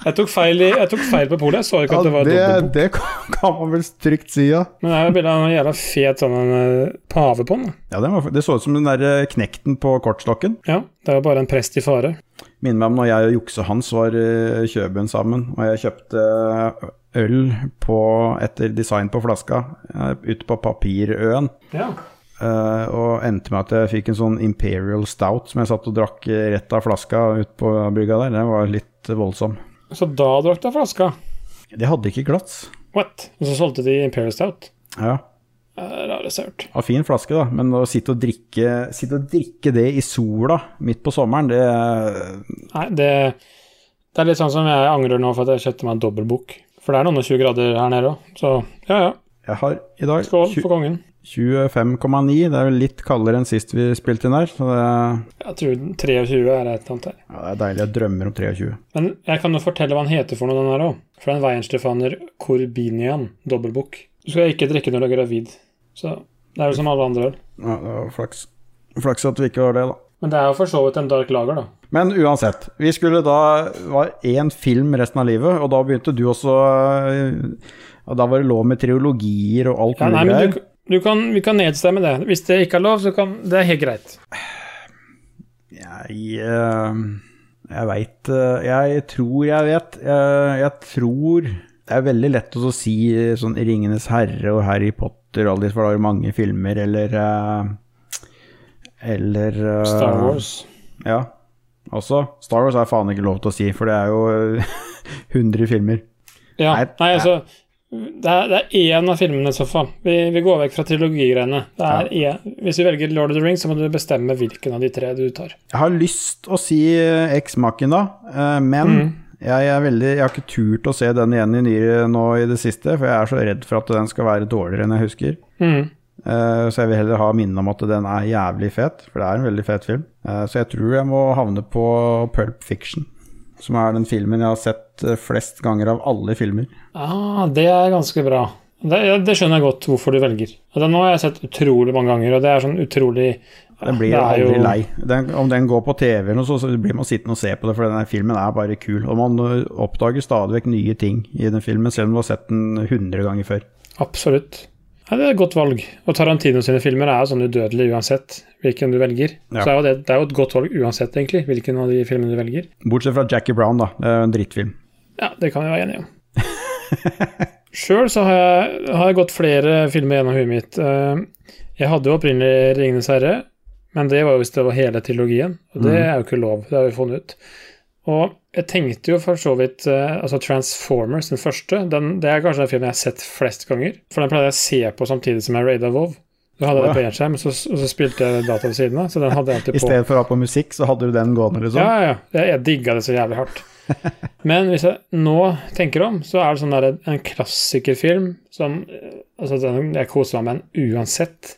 Jeg tok feil, i, jeg tok feil på polet. Jeg så ikke Ja, at det var dobbeltbukk. det kan kan man vel trygt si, ja. Men det er jo bilde av en jævla fet sånn en, eh, pave på den. ja det, var, det så ut som den der eh, knekten på kortstokken. Ja, det jo bare en prest i fare. Minner meg om når jeg og jukse-Hans var i Kjøben sammen, og jeg kjøpte øl på, etter design på flaska ute på Papirøen. Ja. Uh, og endte med at jeg fikk en sånn Imperial Stout som jeg satt og drakk rett av flaska ute på brygga der. Den var litt voldsom. Så da drakk du av flaska. De hadde ikke glass. What? Og så solgte de Imperial Stout. Ja, er rareste jeg har hørt. fin flaske, da, men å sitte og drikke, sitte og drikke det i sola midt på sommeren, det Nei, det, det er litt sånn som jeg angrer nå for at jeg kjøpte meg en dobbeltbok. For det er noen og 20 grader her nede òg, så ja ja. Jeg har i dag Skål for kongen. 25,9. Det er jo litt kaldere enn sist vi spilte inn her, så det, Jeg tror 23 er et eller annet her. ja, det er deilig. Jeg drømmer om 23. Men jeg kan jo fortelle hva han heter for noe, den her òg. For det er en Weihenstefaner Corbinian dobbeltbok. Du skal ikke drikke når du er gravid. Så det er jo som alle andre øl. Ja, det var flaks. Flaks at vi ikke var det, da. Men det er jo for så vidt en dark lager, da. Men uansett, vi skulle da var én film resten av livet, og da begynte du også øh, Og da var det lov med triologier og alt Ja, mulig men du, du kan, vi kan nedstemme det. Hvis det ikke er lov, så kan Det er helt greit. Jeg øh, Jeg veit Jeg tror jeg vet. Jeg, jeg tror Det er veldig lett å si sånn Ringenes herre og Harry Potter og alle disse, for det er mange filmer, eller Eller uh, Star Wars. Ja. Også. Star Wars er faen ikke lov til å si, for det er jo <laughs> øh, 100 filmer. Ja, Nei, nei, altså det er, det er én av filmene i så fall. Vi, vi går vekk fra trilogigreiene. Det er. Hvis vi velger Lord of the Rings, så må du bestemme hvilken av de tre du tar. Jeg har lyst å si eh, X-Machina, da, men mm. jeg, veldig, jeg har ikke turt å se den igjen i nyere nå i det siste, for jeg er så redd for at den skal være dårligere enn jeg husker. Mm. Eh, Så jeg vil heller ha minnet om at den er jævlig fet, for det er en veldig fet film. Eh, Så jeg tror jeg må havne på Pulp Fiction, som er den filmen jeg har sett eh, flest ganger av alle filmer. Ah, det er ganske bra. Det, det skjønner jeg godt hvorfor du velger. Den har jeg sett utrolig mange ganger, og det er sånn utrolig Den blir det aldri jo- lei. Den, om den går på TV eller noe, så, så blir man sittende og se på det, for denne filmen er bare kul. Og man oppdager stadig vekk nye ting i den filmen, selv om du har sett den 100 ganger før. Absolutt. Ja, det er et godt valg. Og Tarantino sine filmer er jo sånn udødelige uansett hvilken du velger. Ja. Så er det, det er jo et godt valg uansett, egentlig, hvilken av de filmene du velger. Bortsett fra Jackie Brown, da. Det er en drittfilm. Ja, det kan vi være enige om. <laughs> Sjøl så har jeg, har jeg gått flere filmer gjennom huet mitt. Eh, Jeg hadde jo opprinnelig 'Ringenes herre', men det var jo hvis det var hele trilogien. Og det Mhm. er jo ikke lov, det har vi funnet ut. Og jeg tenkte jo for så vidt eh, Altså Transformers, den første, den, det er kanskje den filmen jeg har sett flest ganger. For den pleide jeg å se på samtidig som jeg raida Vov. Da hadde det på én skjerm, så, og så spilte jeg data ved siden av. Så den hadde jeg alltid på. I stedet for å ha på musikk, så hadde du den gående, liksom. Ja, ja, ja. Jeg, jeg digga det så jævlig hardt. <laughs> Men hvis jeg nå tenker om, så er det sånn der en klassikerfilm som eh, Altså, jeg koser meg med den uansett.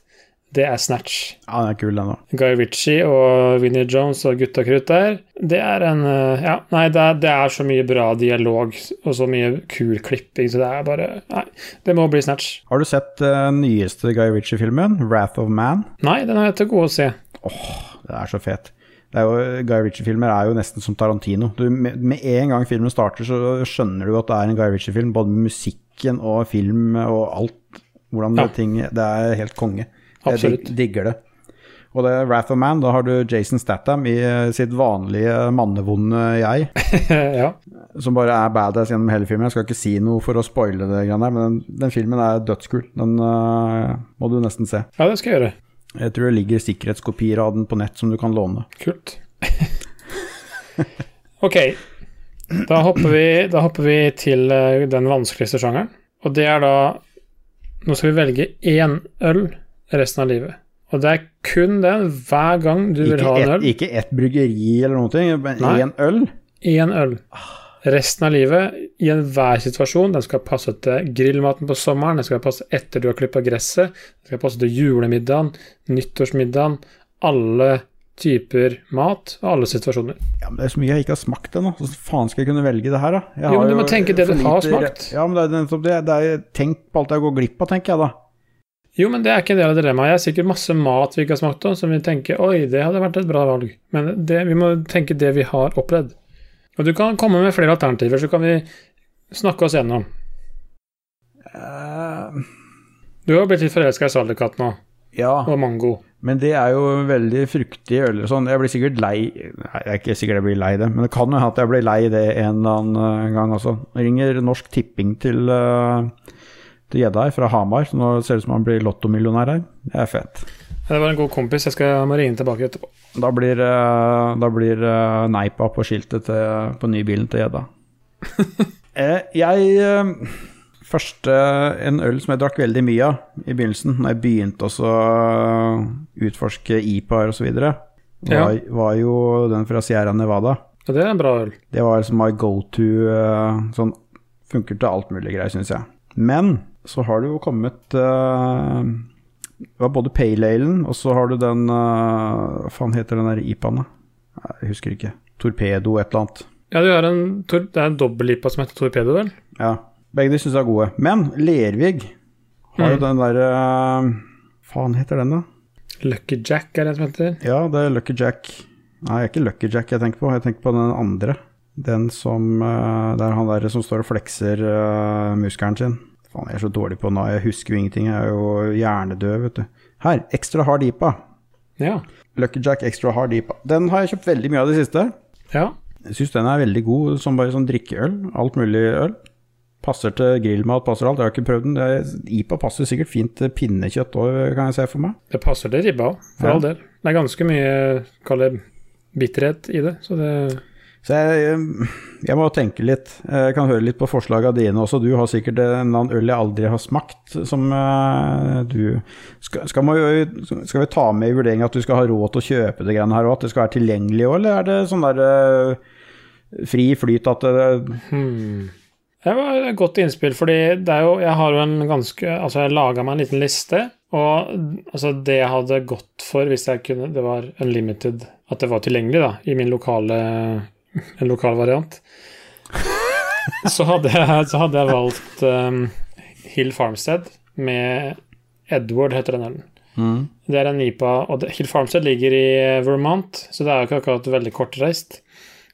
Det er Snatch. Ja, den er kul, den òg. Guy Ritchie og Vinnie Jones og gutta krutt der. Det er en eh, Ja, nei, det er, det er så mye bra dialog og så mye kul klipping, så det er bare Nei, det må bli Snatch. Har du sett den nyeste Guy Ritchie-filmen, 'Wrath of Man'? Nei, den har jeg til gode å se. Åh, Det er så fet. Det jo, Guy Ritchie-filmer er jo nesten som Tarantino. Du, med, med en gang filmen starter, så skjønner du at det er en Guy Ritchie-film. Både musikken og film og alt. Hvordan Ja. ting, det er helt konge. Absolutt. Jeg digger det. Og det er Wrath of Man, da har du Jason Statham i eh, sitt vanlige mannevonde jeg, <laughs> ja. som bare er badass gjennom hele filmen. Jeg skal ikke si noe for å spoile det, men den, den filmen er dødskul. Den uh, må du nesten se. ja, det skal jeg gjøre. Jeg tror det ligger sikkerhetskopier av den på nett som du kan låne. Kult. <laughs> ok, da hopper, vi, da hopper vi til eh, den vanskeligste sjangeren. Og det er da Nå skal vi velge én øl resten av livet. Og det er kun den hver gang du vil Ikke ha en øl. ikke ett bryggeri eller ting, men én øl. Én øl. Resten av livet, i enhver situasjon. Den skal passe til grillmaten på sommeren, den skal passe etter du har klippa gresset, den skal passe til julemiddagen, nyttårsmiddagen, alle typer mat og alle situasjoner. Ja, men Det er så mye jeg ikke har smakt ennå. Hvordan faen skal jeg kunne velge det her, da? Jeg Jo, men du må tenke det du har smakt. Ja, men det er nettopp det. det er, tenk på alt jeg går glipp av, tenker jeg da. Jo, men det er ikke en del av dilemmaet. Jeg har sikkert masse mat vi ikke har smakt på, som vi tenker oi, det hadde vært et bra valg. Men det, vi må tenke det vi har opplevd. Og du kan komme med flere alternativer, så kan vi snakke oss gjennom. Uh... Du har blitt litt forelska i Salderkatt nå, ja, og mango. men det er jo veldig fruktig øl sånn. Jeg blir sikkert lei Nei, jeg er ikke sikkert jeg blir lei det, men det kan jo hende at jeg blir lei det en eller annen eh, gang også. Jeg ringer Norsk Tipping til eh, til her fra Hamar, så nå ser det ut som han blir lottomillionær her. Det er fett. Det var en god kompis, jeg skal må ringe tilbake etterpå. Da blir, eh, da blir eh, Neipa på skiltet til, på nybilen til gjedda. <laughs> Eh, jeg Første en øl som jeg drakk veldig mye av i begynnelsen, når jeg begynte å utforske IPA-er osv., var, Ja. var jo den fra Sierra Nevada. Ja, det er en bra øl. Det var liksom my go to Sånn funker til alt mulig greier, syns jeg. Men så har det jo kommet uh, Det var både Pale Alen, og så har du den uh, Hva faen heter den der IPA-en, da? Jeg husker ikke. Torpedo et eller annet. Ja, du har en, det er en dobbellipa som heter Torpedo, vel? Ja. Begge de syns jeg er gode. Men Lervig har jo Mm. den derre Faen heter den, da? Lucky Jack er det som heter. Ja, det er Lucky Jack. Nei, det er ikke Lucky Jack jeg tenker på. Jeg tenker på den andre. Den som uh, Det er han der som står og flekser uh, muskelen sin. Faen, jeg er så dårlig på nå. Jeg husker jo ingenting. Jeg er jo hjernedød, vet du. Her, Extra Hard IPA. Ja. Lucky Jack Extra Hard IPA. Den har jeg kjøpt veldig mye av i det siste. ja. Jeg syns den er veldig god som bare sånn drikkeøl. Alt mulig øl. Passer til grillmat, passer alt. Jeg har ikke prøvd den. Det IPA passer sikkert fint til pinnekjøtt òg, kan jeg se for meg. Det passer til ribba for Ja. all del. Det er ganske mye, kall det, bitterhet i det, så det Så jeg, jeg må tenke litt. Jeg kan høre litt på forslagene dine også. Du har sikkert en eller annen øl jeg aldri har smakt, som eh, du skal, skal, vi, skal vi ta med i vurderingen at du skal ha råd til å kjøpe det greiene her òg? At det skal være tilgjengelig òg, eller er det sånn der eh, fri flyt at det hmm. Det var et godt innspill, fordi jo Jeg har jo en ganske Altså, jeg laga meg en liten liste, og altså, det jeg hadde gått for hvis jeg kunne Det var unlimited At det var tilgjengelig, da, i min lokale En lokal variant. så, hadde jeg, så hadde jeg valgt um, Hill Farmstead med Edward, heter den ølen. mm. Det er en IPA, og Hill Farmstead ligger i Vermont, så det er jo ikke akkurat veldig kortreist.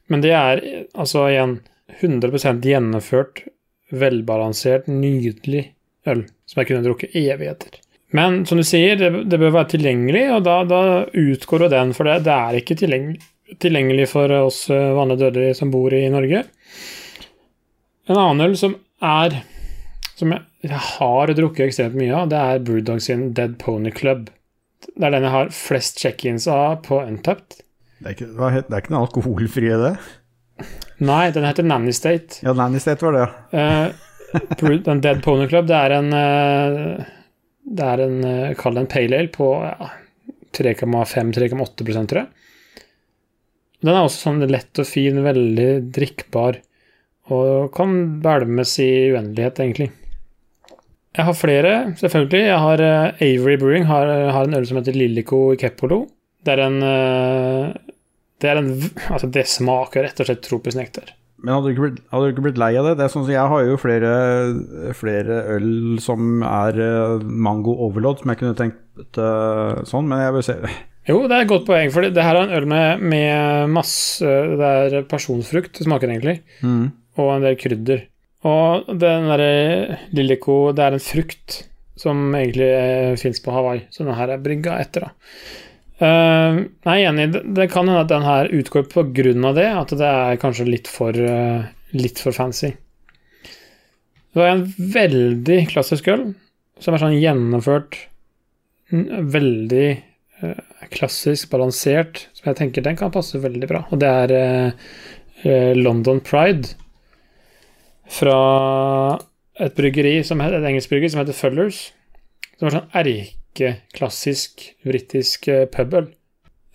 Men det er altså igjen 100% gjennomført, velbalansert, nydelig øl som jeg kunne drukket evigheter. Men som du sier, det, det bør være tilgjengelig, og da, da utgår jo den, for det, det er ikke tilgjengelig, tilgjengelig for oss eh, vanlige dødelige som bor i Norge. En annen øl som er som jeg, har drukket ekstremt mye av, det er Brewdog sin Dead Pony Club. Det er den jeg har flest check-ins av på Untapped. det, er ikke, hva het- det er ikke den alkoholfrie, det? Nei, den heter Nanny State. Ja, Nanny State var det, ja. uh, den Dead Pony Club, det er en uh, Det er en uh, Kall det en pale ale på ja, 3,5-3,8 tror jeg. Den er også sånn lett og fin, veldig drikkbar, og kan bælmes i uendelighet, egentlig. Jeg har flere, selvfølgelig. Jeg har uh, Avery Brewing har, har en øl som heter Lillico i Kepolo. Det er en uh, Det er en Altså, det smaker rett og slett tropisk nektar. Men hadde du, ikke blitt, hadde du ikke blitt lei av det? Det er sånn som Jeg har jo flere, flere øl som er eh, mango overload, som jeg kunne tenkt uh, sånn, men jeg vil se Jo, det er et godt poeng, for det her er en øl med, med masse Det er pasjonsfrukt det smaker egentlig, mm. og en del krydder. Og den derre Lillico, det er en frukt som egentlig uh, fins på Hawaii, så den her er brygga etter, da. Eh, nei, enig, det, det kan hende at den her utgår på grunn av det, at det er kanskje litt for, uh, litt for fancy. Det var en veldig klassisk øl, som er sånn gjennomført, veldig eh, klassisk, balansert, som jeg tenker den kan passe veldig bra. Og det er eh, eh, London Pride fra et bryggeri som heter, et engelsk bryggeri som heter Fullers. Som er sånn erkeklassisk britisk eh, pubøl.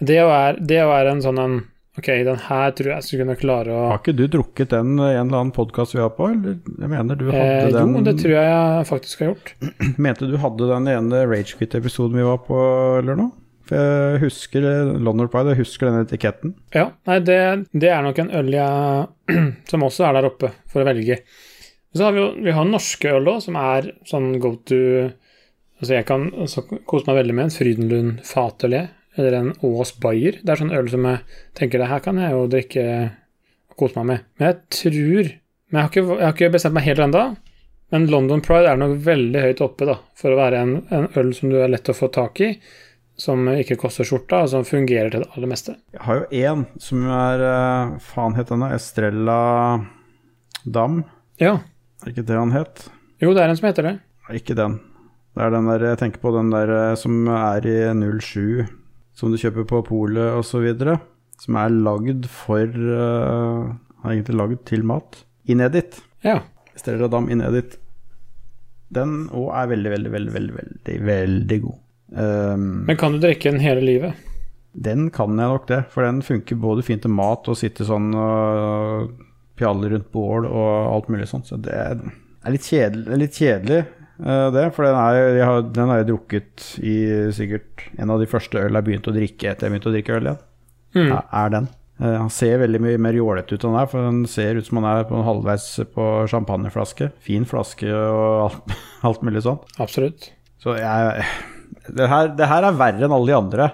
Det å være, det å være en sånn en Ok, den her tror jeg skulle kunne klare å Har ikke du drukket den i en eller annen podkast vi har på? Eller? Jeg mener du hadde eh, den Jo, det tror jeg jeg faktisk har gjort. <clears throat> Mente du hadde den ene Ragequit-episoden vi var på, eller noe? For jeg husker London Pride, jeg husker den etiketten. Ja, nei, det, det er nok en øl jeg <clears throat> som også er der oppe for å velge. Så har vi jo vi har norske øl òg, som er sånn go to Altså, jeg kan altså, kose meg veldig med en Frydenlund fatølje eller en Aas Bayer. Det er sånn øl som jeg tenker det her kan jeg jo drikke og kose meg med. Men jeg tror Men jeg har ikke, jeg har ikke bestemt meg helt ennå. Men London Pride er nok veldig høyt oppe da, for å være en, en øl som du er lett å få tak i, som ikke koster skjorta, og som fungerer til det aller meste. Jeg har jo én som er eh, Faen het denne? Estrella Dam? Ja. Er ikke det han het? Jo, det er en som heter det. Ikke den. Det er den der Jeg tenker på den der eh, som er i 07, som du kjøper på polet osv. Som er lagd for uh, Er egentlig lagd til mat. Inedit. Ja. Estrella Dam Inedit. Den òg er veldig, veldig, veldig, veldig, veldig god. Um, Men kan du drikke den hele livet? Den kan jeg nok det, for den funker både fint til mat og sitte sånn og pjalle rundt bål og alt mulig sånt. Så det er litt kjedelig, er litt kjedelig eh, det, for den, er, jeg har, den har jeg drukket i sikkert en av de første øl jeg begynte å drikke etter jeg begynte å drikke øl igjen. Mm. Er, er den. Eh, Han ser veldig mye mer jålete ut enn han er, for han ser ut som han er på en halvveis på champagneflaske. Fin flaske og alt, <laughs> alt mulig sånn. Absolutt. Så jeg det her, det her er verre enn alle de andre.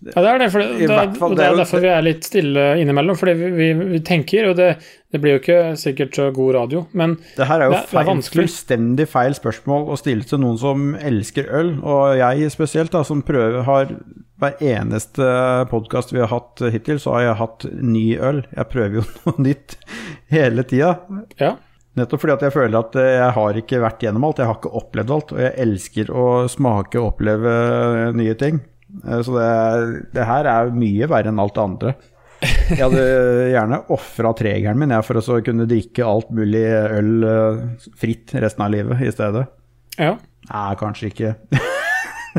Ja, det er det. For det, det, fall, det er er derfor vi er litt stille innimellom. Fordi vi, vi, vi tenker, og det, det blir jo ikke sikkert så god radio, men Det her er jo det er fullstendig feil spørsmål å stille til noen som elsker øl, og jeg spesielt, da, som prøver har hver eneste podkast vi har hatt hittil, så har jeg hatt ny øl. Jeg prøver jo <laughs> noe nytt hele tida. ja. Nettopp fordi at jeg føler at eh, jeg har ikke vært gjennom alt, jeg har ikke opplevd alt, og jeg elsker å smake og oppleve eh, nye ting. Eh, Så det, det her er mye verre enn alt det andre. <laughs> Jeg hadde gjerne ofra tregeren min jeg, for å kunne drikke alt mulig øl fritt resten av livet i stedet. ja. Nei, kanskje ikke. <laughs> <laughs>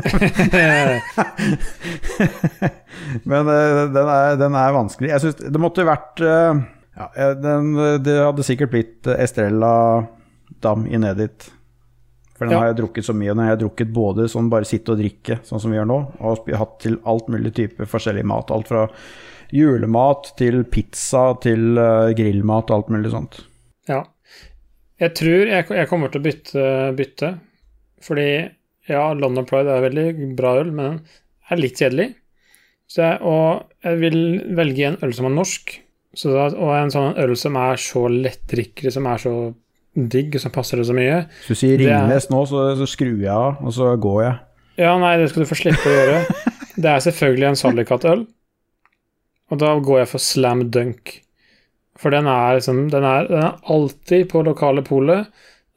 Men den, er, den er vanskelig. Jeg synes det måtte vært ja, den, Det hadde sikkert blitt eh, Estrella Dam Inedit. For den Ja. har jeg drukket så mye. Den har jeg drukket både sånn bare sitte og drikke, sånn som vi gjør nå, og hatt til alt mulig type forskjellig mat. Alt fra julemat til pizza til eh, grillmat, alt mulig sånt. ja. Jeg tror jeg, jeg kommer til å bytte, bytte. Fordi ja, London Pride er veldig bra øl, men den er litt kjedelig. Så jeg, og jeg vil velge en øl som er norsk, så og en sånn øl som er så lettdrikkelig, som er så digg, som passer det så mye. Hvis du sier er- Ringnes nå, så, så skrur jeg av, og så går jeg. Ja, nei, det skal du få slippe å gjøre. Det er selvfølgelig en Sallikat-øl, og da går jeg for Slam Dunk. For den er, liksom, den er, den er alltid på lokale polet.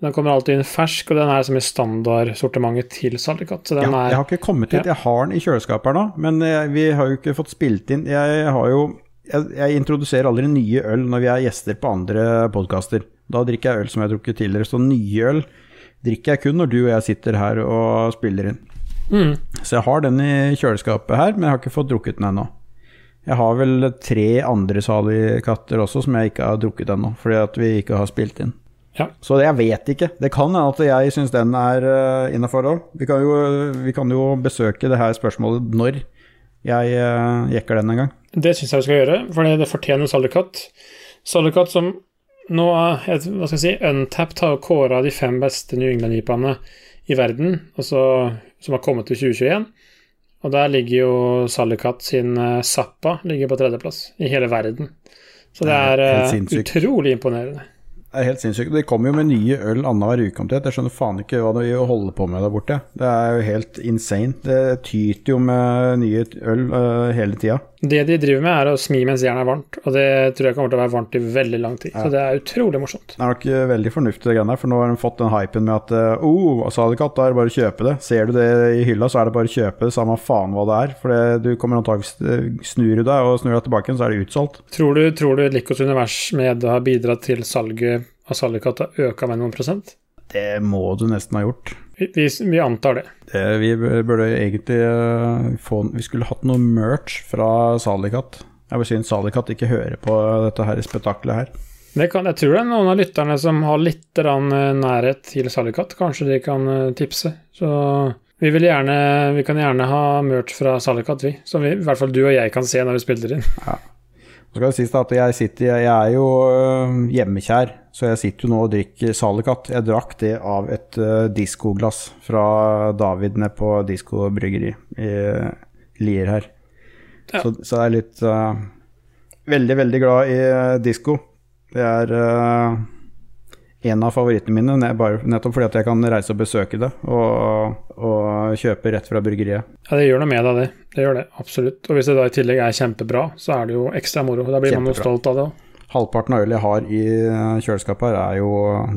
Den kommer alltid inn fersk, og den er som i standardsortimentet til Sallikat. Ja, jeg har ikke kommet dit. Jeg har den i kjøleskapet her nå, men jeg, vi har jo ikke fått spilt inn. Jeg har jo jeg, jeg introduserer aldri nye øl når vi er gjester på andre podkaster. Da drikker jeg øl som jeg har drukket tidligere, så nye øl drikker jeg kun når du og jeg sitter her og spiller inn. mm, Så jeg har den i kjøleskapet her, men jeg har ikke fått drukket den ennå. Jeg har vel tre andre salikatter også som jeg ikke har drukket ennå, fordi at vi ikke har spilt inn. Ja. Så jeg vet ikke. Det kan hende at jeg syns den er uh, innafor òg. Vi, vi kan jo besøke det her spørsmålet når jeg eh, jekker den en gang. Det syns jeg vi skal gjøre, for det fortjener Sallikat. Sallikat som nå er et- Hva skal jeg si Untapped har kåra de fem beste New England-jeepene i verden, altså, som har kommet til 2021. Og der ligger jo Sallikat sin eh, Zappa ligger på tredjeplass i hele verden. Så det er sinnssykt. utrolig imponerende. Det er helt sinnssykt. De kommer jo med nye øl annenhver uke omtrent. Jeg skjønner faen ikke hva de holder på med der borte. Det er jo helt insane. Det tyter jo med nye øl uh, hele tida. Det de driver med, er å smi mens jernet er varmt, og det tror jeg kommer til å være varmt i veldig lang tid. Så det er utrolig morsomt. Det er nok eh, veldig fornuftig, det greiene der, for nå har de fått den hypen med at eh, oh, Salikatt, da er det bare å kjøpe det. Ser du det i hylla, så er det bare å kjøpe det, samme faen hva det er. For det, du kommer antakeligvis eh, Snur du deg og snur deg tilbake, igjen, så er det utsolgt. Tror du, tror du Likos univers med har bidratt til salget av Salikatt har øka med noen prosent? Det må du nesten ha gjort. Vi, vi, vi antar det. Det, vi burde egentlig eh, få Vi skulle hatt noe merch fra Salikatt. Jeg vil synes Salikatt ikke hører på dette her spetakkelet her. det kan, jeg tror det er noen av lytterne som har litt eh, nærhet til Salikat. Kanskje de kan eh, tipse. Så vi, vil gjerne, vi kan gjerne ha merch fra Salikat, vi. Som vi, i hvert fall du og jeg kan se når vi spiller inn. Så skal det sies at jeg, sitter, jeg er jo hjemmekjær, så jeg sitter jo nå og drikker Salikatt. Jeg drakk det av et uh, diskoglass fra David nede på Disko bryggeri i Lier her. Ja. Så, så det er litt uh, Veldig, veldig glad i uh, disko. Det er uh, en av favorittene mine, ne- bare, nettopp fordi at jeg kan reise og besøke det og, og kjøpe rett fra bryggeriet. Ja, det gjør noe med deg, det. Det gjør det, absolutt. Og hvis det da i tillegg er kjempebra, så er det jo ekstra moro. Da blir man jo stolt av det òg. Halvparten av ølet jeg har i uh, kjøleskapet her, er jo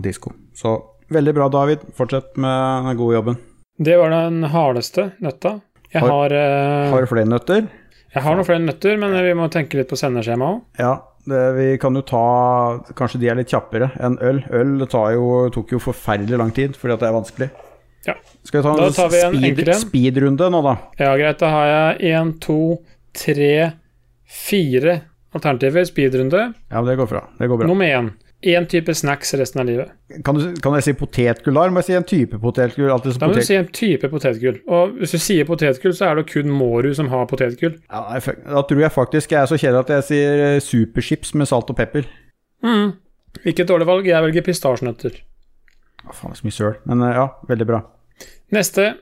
disko. Så veldig bra, David. Fortsett med den gode jobben. Det var den hardeste nøtta. Jeg Har- har, eh, Har du flere nøtter? jeg har noen flere nøtter, men vi må tenke litt på sendeskjema òg. Ja, det, vi kan jo ta Kanskje de er litt kjappere enn øl. Øl tar jo, tok jo forferdelig lang tid fordi det er vanskelig. Ja. Skal vi ta en, vi en speed, speedrunde nå, da? Ja, greit. Da har jeg én, to, tre, fire alternativer. Speedrunde. Ja, det går bra. Det går bra. Nummer én. Én type snacks resten av livet. Kan, du, kan jeg si potetgull da? Må jeg si en type potetgull? Alltid Da må du si en type potetgull. Og hvis du sier potetgull, så er det kun Mårud som har potetgull. ja, da tror jeg faktisk jeg er så kjedelig at jeg sier eh, superchips med salt og pepper. Mm. Ikke et dårlig valg. Jeg velger pistasjenøtter. Å, faen, så mye søl. Men eh, ja, veldig bra. Neste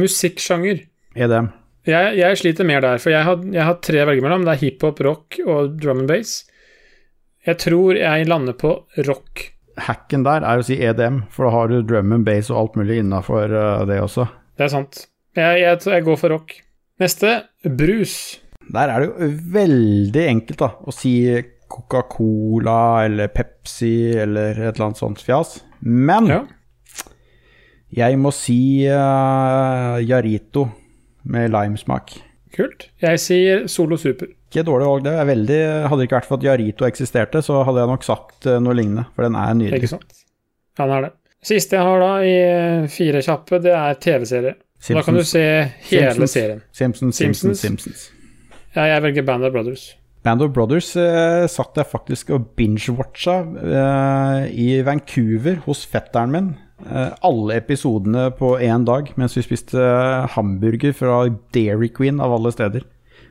musikksjanger. EDM. Jeg, jeg sliter mer der, for jeg har, jeg har tre å velge mellom. Det er hiphop, rock og drum and bass. Jeg tror jeg lander på rock. Hacken der er å si EDM, for da har du drum and bass og alt mulig innafor det også. Det er sant. Jeg, jeg, jeg går for rock. Neste brus. Der er det jo veldig enkelt da, å si Coca-Cola eller Pepsi eller et eller annet sånt fjas. Men Ja. jeg må si uh, Jarito med limesmak. Kult. Jeg sier Solo Super. Ikke dårlig valg, det. Er veldig, hadde det ikke vært for at Jarito eksisterte, så hadde jeg nok sagt eh, noe lignende, for den er nydelig. Ikke sant? Den er det. Siste jeg har da, i fire kjappe, det er TV-serie. Da kan du se hele Simpsons. serien. Simpsons, Simpsons, Simpsons. Simpsons. Ja, jeg velger Band of Brothers. Band of Brothers eh, satt jeg faktisk og binge-watcha eh, i Vancouver hos fetteren min. Eh, alle episodene på én dag mens vi spiste eh, hamburger fra Dairy Queen av alle steder.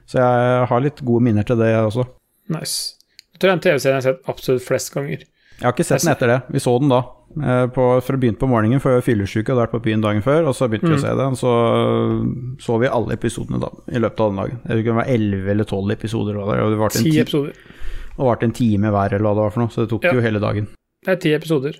Så jeg har litt gode minner til det også. Nice. Jeg tror den TV-serie jeg har sett absolutt flest ganger. Jeg har ikke sett den etter det. Vi så den da. eh, På, for å begynne på morgenen for jeg var fyllesyk og hadde vært på byen dagen før. Og så begynte vi å se den, så så vi alle episodene da, i løpet av den dagen. Jeg kunne det var elleve eller tolv episoder. Og det varte en, Ti ti, episoder. og varte en time hver, eller hva det var for noe. Så det tok Ja. jo hele dagen. Det er ti episoder.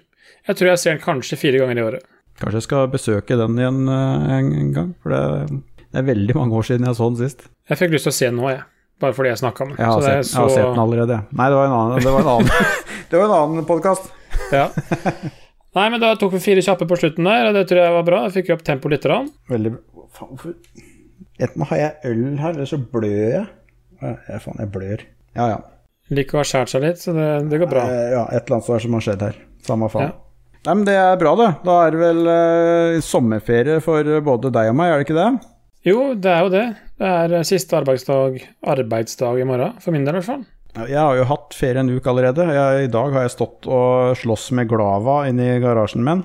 Jeg tror jeg ser den kanskje fire ganger i året. Kanskje jeg skal besøke den igjen eh, en, gang, for det, er veldig mange år siden jeg så den sist. Jeg fikk lyst til å se den nå, jeg. Bare fordi jeg snakka med Jeg har, Så sett, jeg har sett den allerede. Nei, det var en annen, det var en annen, <laughs> det var en annen podkast. Ja. Nei, men da tok vi fire kjappe på slutten der, og det tror jeg var bra. Jeg fikk opp tempoet litt. Rann. Veldig bra. Faen, hvorfor Enten har jeg øl her, eller så blør jeg. Ja, faen, jeg blør. Ja, ja. Liker å ha skåret seg litt, så det, det går bra. Eh, Ja, et eller annet som har skjedd her. Samme faen. Ja. Nei, men det er bra, det. Da er det vel eh, sommerferie for både deg og meg, er det ikke det? Jo, det er jo det. Det er eh, siste arbeidsdag, arbeidsdag i morgen. For min del, i hvert fall. Jeg har jo hatt ferie en uke allerede. Jeg, I dag har jeg stått og slåss med Glava inni garasjen min.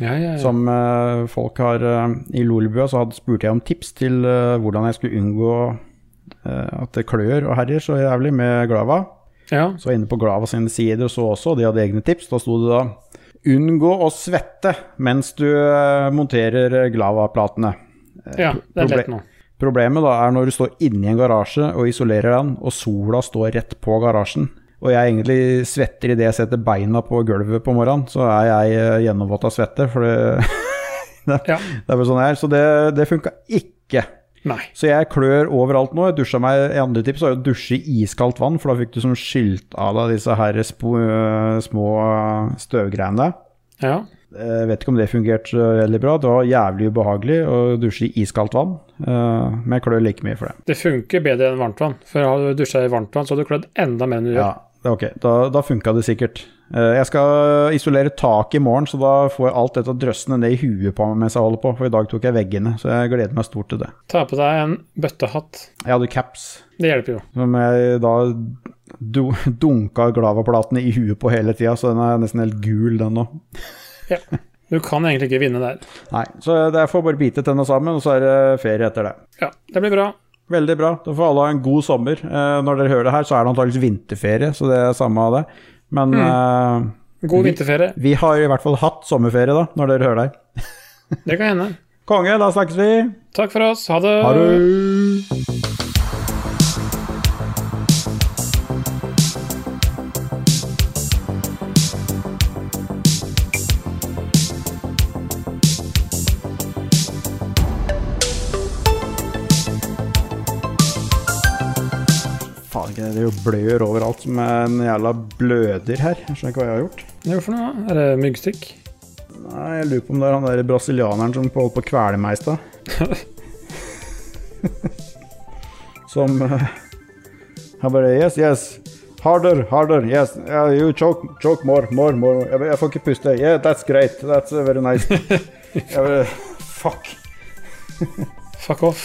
Ja, ja, ja. Som eh, folk har eh, I Lolebua så hadde spurte jeg om tips til eh, hvordan jeg skulle unngå eh, at det klør og herjer så jævlig med Glava. Ja. Så inne på Glava sine sider og så også, og de hadde egne tips. Da sto det da Unngå å svette mens du eh, monterer eh, Glava-platene. ja det er lett nå. Problemet da er når du står inni en garasje og isolerer den, og sola står rett på garasjen. Og jeg egentlig svetter idet jeg setter beina på gulvet på morgenen, så er jeg eh, gjennomvåt av svette. For det, <laughs> det, Ja. det er vel sånn det er. Så det, det funka ikke. Nei. Så jeg klør overalt nå. Jeg dusja meg I andre tips var jo å dusje i iskaldt vann, for da fikk du sånn skylt av deg disse her små støvgreiene. Ja. Jeg vet ikke om det fungerte veldig bra. Det var jævlig ubehagelig å dusje i iskaldt vann, eh, men jeg klør like mye for det. Det funker bedre enn varmt vann. For har du dusja i varmt vann, så har du klødd enda mer enn du gjør. Ja, ok. Da, da funka det sikkert. Eh, Jeg skal isolere taket i morgen, så da får jeg alt dette drøssende ned i huet på meg mens jeg holder på. For i dag tok jeg veggene, så jeg gleder meg stort til det. Ta på deg en bøttehatt. Jeg hadde caps, Det hjelper jo. som jeg da du, <laughs> dunka Glava-platene i huet på hele tida, så den er nesten helt gul, den nå. <laughs> ja. Du kan egentlig ikke vinne der. Nei, så jeg får bare bite tenna sammen, og så er det ferie etter det. Ja, det blir bra. Veldig bra. Da får alle ha en god sommer. Eh, når dere hører det her, så er det antakeligvis vinterferie, så det er samme av det. Men mm. God vinterferie. vi har i hvert fall hatt sommerferie, da, når dere hører deg Det kan hende. <laughs> Konge, da snakkes vi. Takk for oss. Ha det. Ha det. Ikke det jo blør overalt som en jævla bløder her. Jeg skjønner ikke hva jeg har gjort. Hvorfor noe? Er det myggstikk? Nei, jeg lurer på om det er han der brasilianeren som holdt på å kvele meg i stad. <laughs> som uh, Han bare Yes, yes. Harder, harder. Yes. Yeah, you choke, choke more, more, more. Jeg, jeg får ikke puste. Yeah, that's great. That's very nice. <laughs> jeg bare Fuck. Fuck off.